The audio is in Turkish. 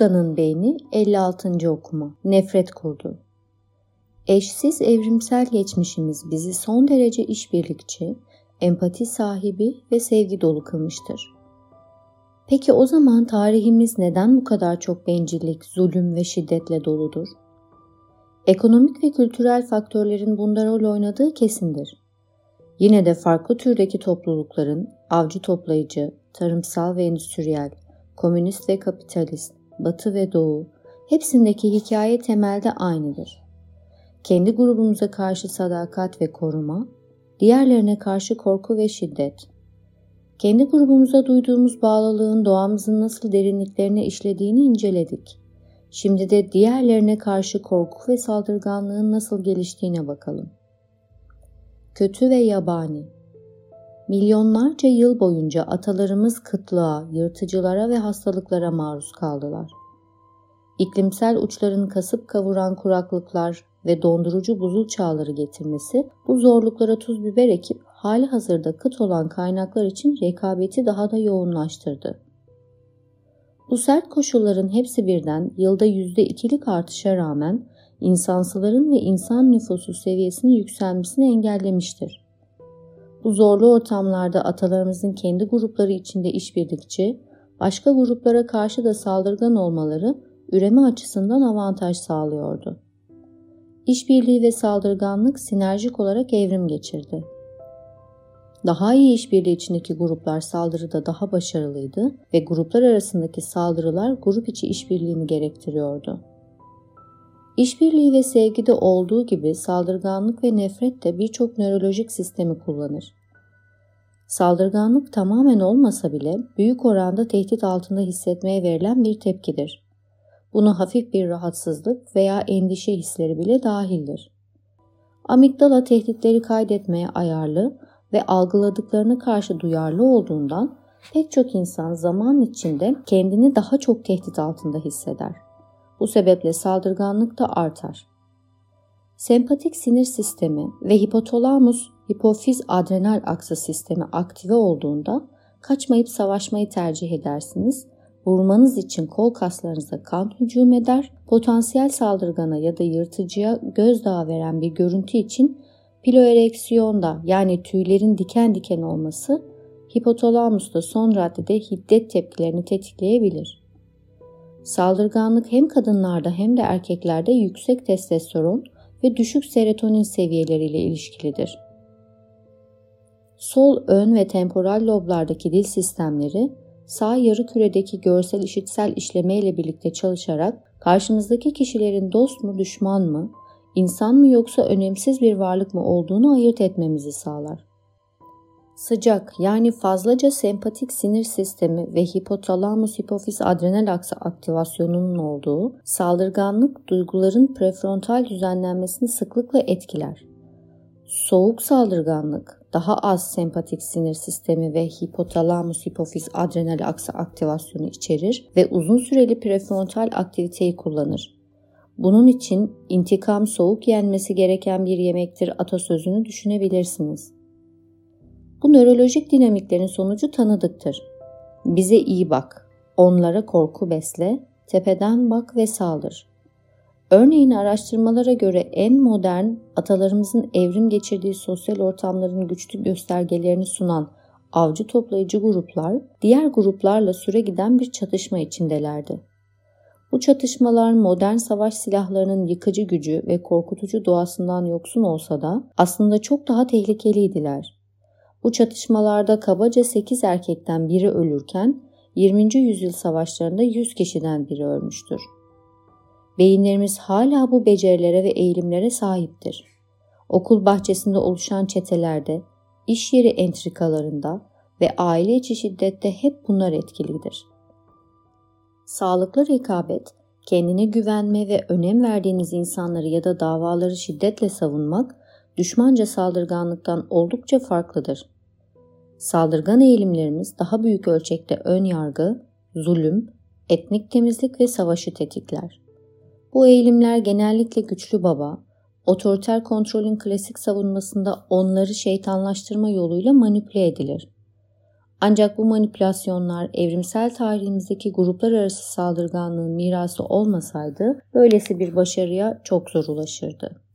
Buda'nın beyni 56. okuma. Nefret kurdu. Eşsiz evrimsel geçmişimiz bizi son derece işbirlikçi, empati sahibi ve sevgi dolu kılmıştır. Peki o zaman tarihimiz neden bu kadar çok bencillik, zulüm ve şiddetle doludur? Ekonomik ve kültürel faktörlerin bunda rol oynadığı kesindir. Yine de farklı türdeki toplulukların avcı toplayıcı, tarımsal ve endüstriyel, komünist ve kapitalist, batı ve doğu hepsindeki hikaye temelde aynıdır. Kendi grubumuza karşı sadakat ve koruma, diğerlerine karşı korku ve şiddet. Kendi grubumuza duyduğumuz bağlılığın doğamızın nasıl derinliklerine işlediğini inceledik. Şimdi de diğerlerine karşı korku ve saldırganlığın nasıl geliştiğine bakalım. Kötü ve yabani Milyonlarca yıl boyunca atalarımız kıtlığa, yırtıcılara ve hastalıklara maruz kaldılar. İklimsel uçların kasıp kavuran kuraklıklar ve dondurucu buzul çağları getirmesi bu zorluklara tuz biber ekip hali hazırda kıt olan kaynaklar için rekabeti daha da yoğunlaştırdı. Bu sert koşulların hepsi birden yılda %2'lik artışa rağmen insansıların ve insan nüfusu seviyesinin yükselmesini engellemiştir. Bu zorlu ortamlarda atalarımızın kendi grupları içinde işbirlikçi, başka gruplara karşı da saldırgan olmaları üreme açısından avantaj sağlıyordu. İşbirliği ve saldırganlık sinerjik olarak evrim geçirdi. Daha iyi işbirliği içindeki gruplar saldırıda daha başarılıydı ve gruplar arasındaki saldırılar grup içi işbirliğini gerektiriyordu. İşbirliği ve sevgide olduğu gibi saldırganlık ve nefret de birçok nörolojik sistemi kullanır. Saldırganlık tamamen olmasa bile büyük oranda tehdit altında hissetmeye verilen bir tepkidir. Buna hafif bir rahatsızlık veya endişe hisleri bile dahildir. Amigdala tehditleri kaydetmeye ayarlı ve algıladıklarına karşı duyarlı olduğundan pek çok insan zaman içinde kendini daha çok tehdit altında hisseder. Bu sebeple saldırganlık da artar. Sempatik sinir sistemi ve hipotalamus hipofiz adrenal aksı sistemi aktive olduğunda kaçmayıp savaşmayı tercih edersiniz. Vurmanız için kol kaslarınıza kan hücum eder. Potansiyel saldırgana ya da yırtıcıya gözdağı veren bir görüntü için piloereksiyonda yani tüylerin diken diken olması hipotalamusta son raddede hiddet tepkilerini tetikleyebilir. Saldırganlık hem kadınlarda hem de erkeklerde yüksek testosteron ve düşük serotonin seviyeleriyle ilişkilidir. Sol ön ve temporal loblardaki dil sistemleri sağ yarı küredeki görsel işitsel işleme ile birlikte çalışarak karşımızdaki kişilerin dost mu düşman mı, insan mı yoksa önemsiz bir varlık mı olduğunu ayırt etmemizi sağlar. Sıcak yani fazlaca sempatik sinir sistemi ve hipotalamus hipofiz adrenal aksı aktivasyonunun olduğu saldırganlık duyguların prefrontal düzenlenmesini sıklıkla etkiler. Soğuk saldırganlık daha az sempatik sinir sistemi ve hipotalamus hipofiz adrenal aksı aktivasyonu içerir ve uzun süreli prefrontal aktiviteyi kullanır. Bunun için intikam soğuk yenmesi gereken bir yemektir atasözünü düşünebilirsiniz. Bu nörolojik dinamiklerin sonucu tanıdıktır. Bize iyi bak, onlara korku besle, tepeden bak ve saldır. Örneğin araştırmalara göre en modern, atalarımızın evrim geçirdiği sosyal ortamların güçlü göstergelerini sunan avcı toplayıcı gruplar, diğer gruplarla süre giden bir çatışma içindelerdi. Bu çatışmalar modern savaş silahlarının yıkıcı gücü ve korkutucu doğasından yoksun olsa da aslında çok daha tehlikeliydiler. Bu çatışmalarda kabaca 8 erkekten biri ölürken 20. yüzyıl savaşlarında 100 kişiden biri ölmüştür. Beyinlerimiz hala bu becerilere ve eğilimlere sahiptir. Okul bahçesinde oluşan çetelerde, iş yeri entrikalarında ve aile içi şiddette hep bunlar etkilidir. Sağlıklı rekabet, kendine güvenme ve önem verdiğiniz insanları ya da davaları şiddetle savunmak düşmanca saldırganlıktan oldukça farklıdır. Saldırgan eğilimlerimiz daha büyük ölçekte ön yargı, zulüm, etnik temizlik ve savaşı tetikler. Bu eğilimler genellikle güçlü baba, otoriter kontrolün klasik savunmasında onları şeytanlaştırma yoluyla manipüle edilir. Ancak bu manipülasyonlar evrimsel tarihimizdeki gruplar arası saldırganlığın mirası olmasaydı böylesi bir başarıya çok zor ulaşırdı.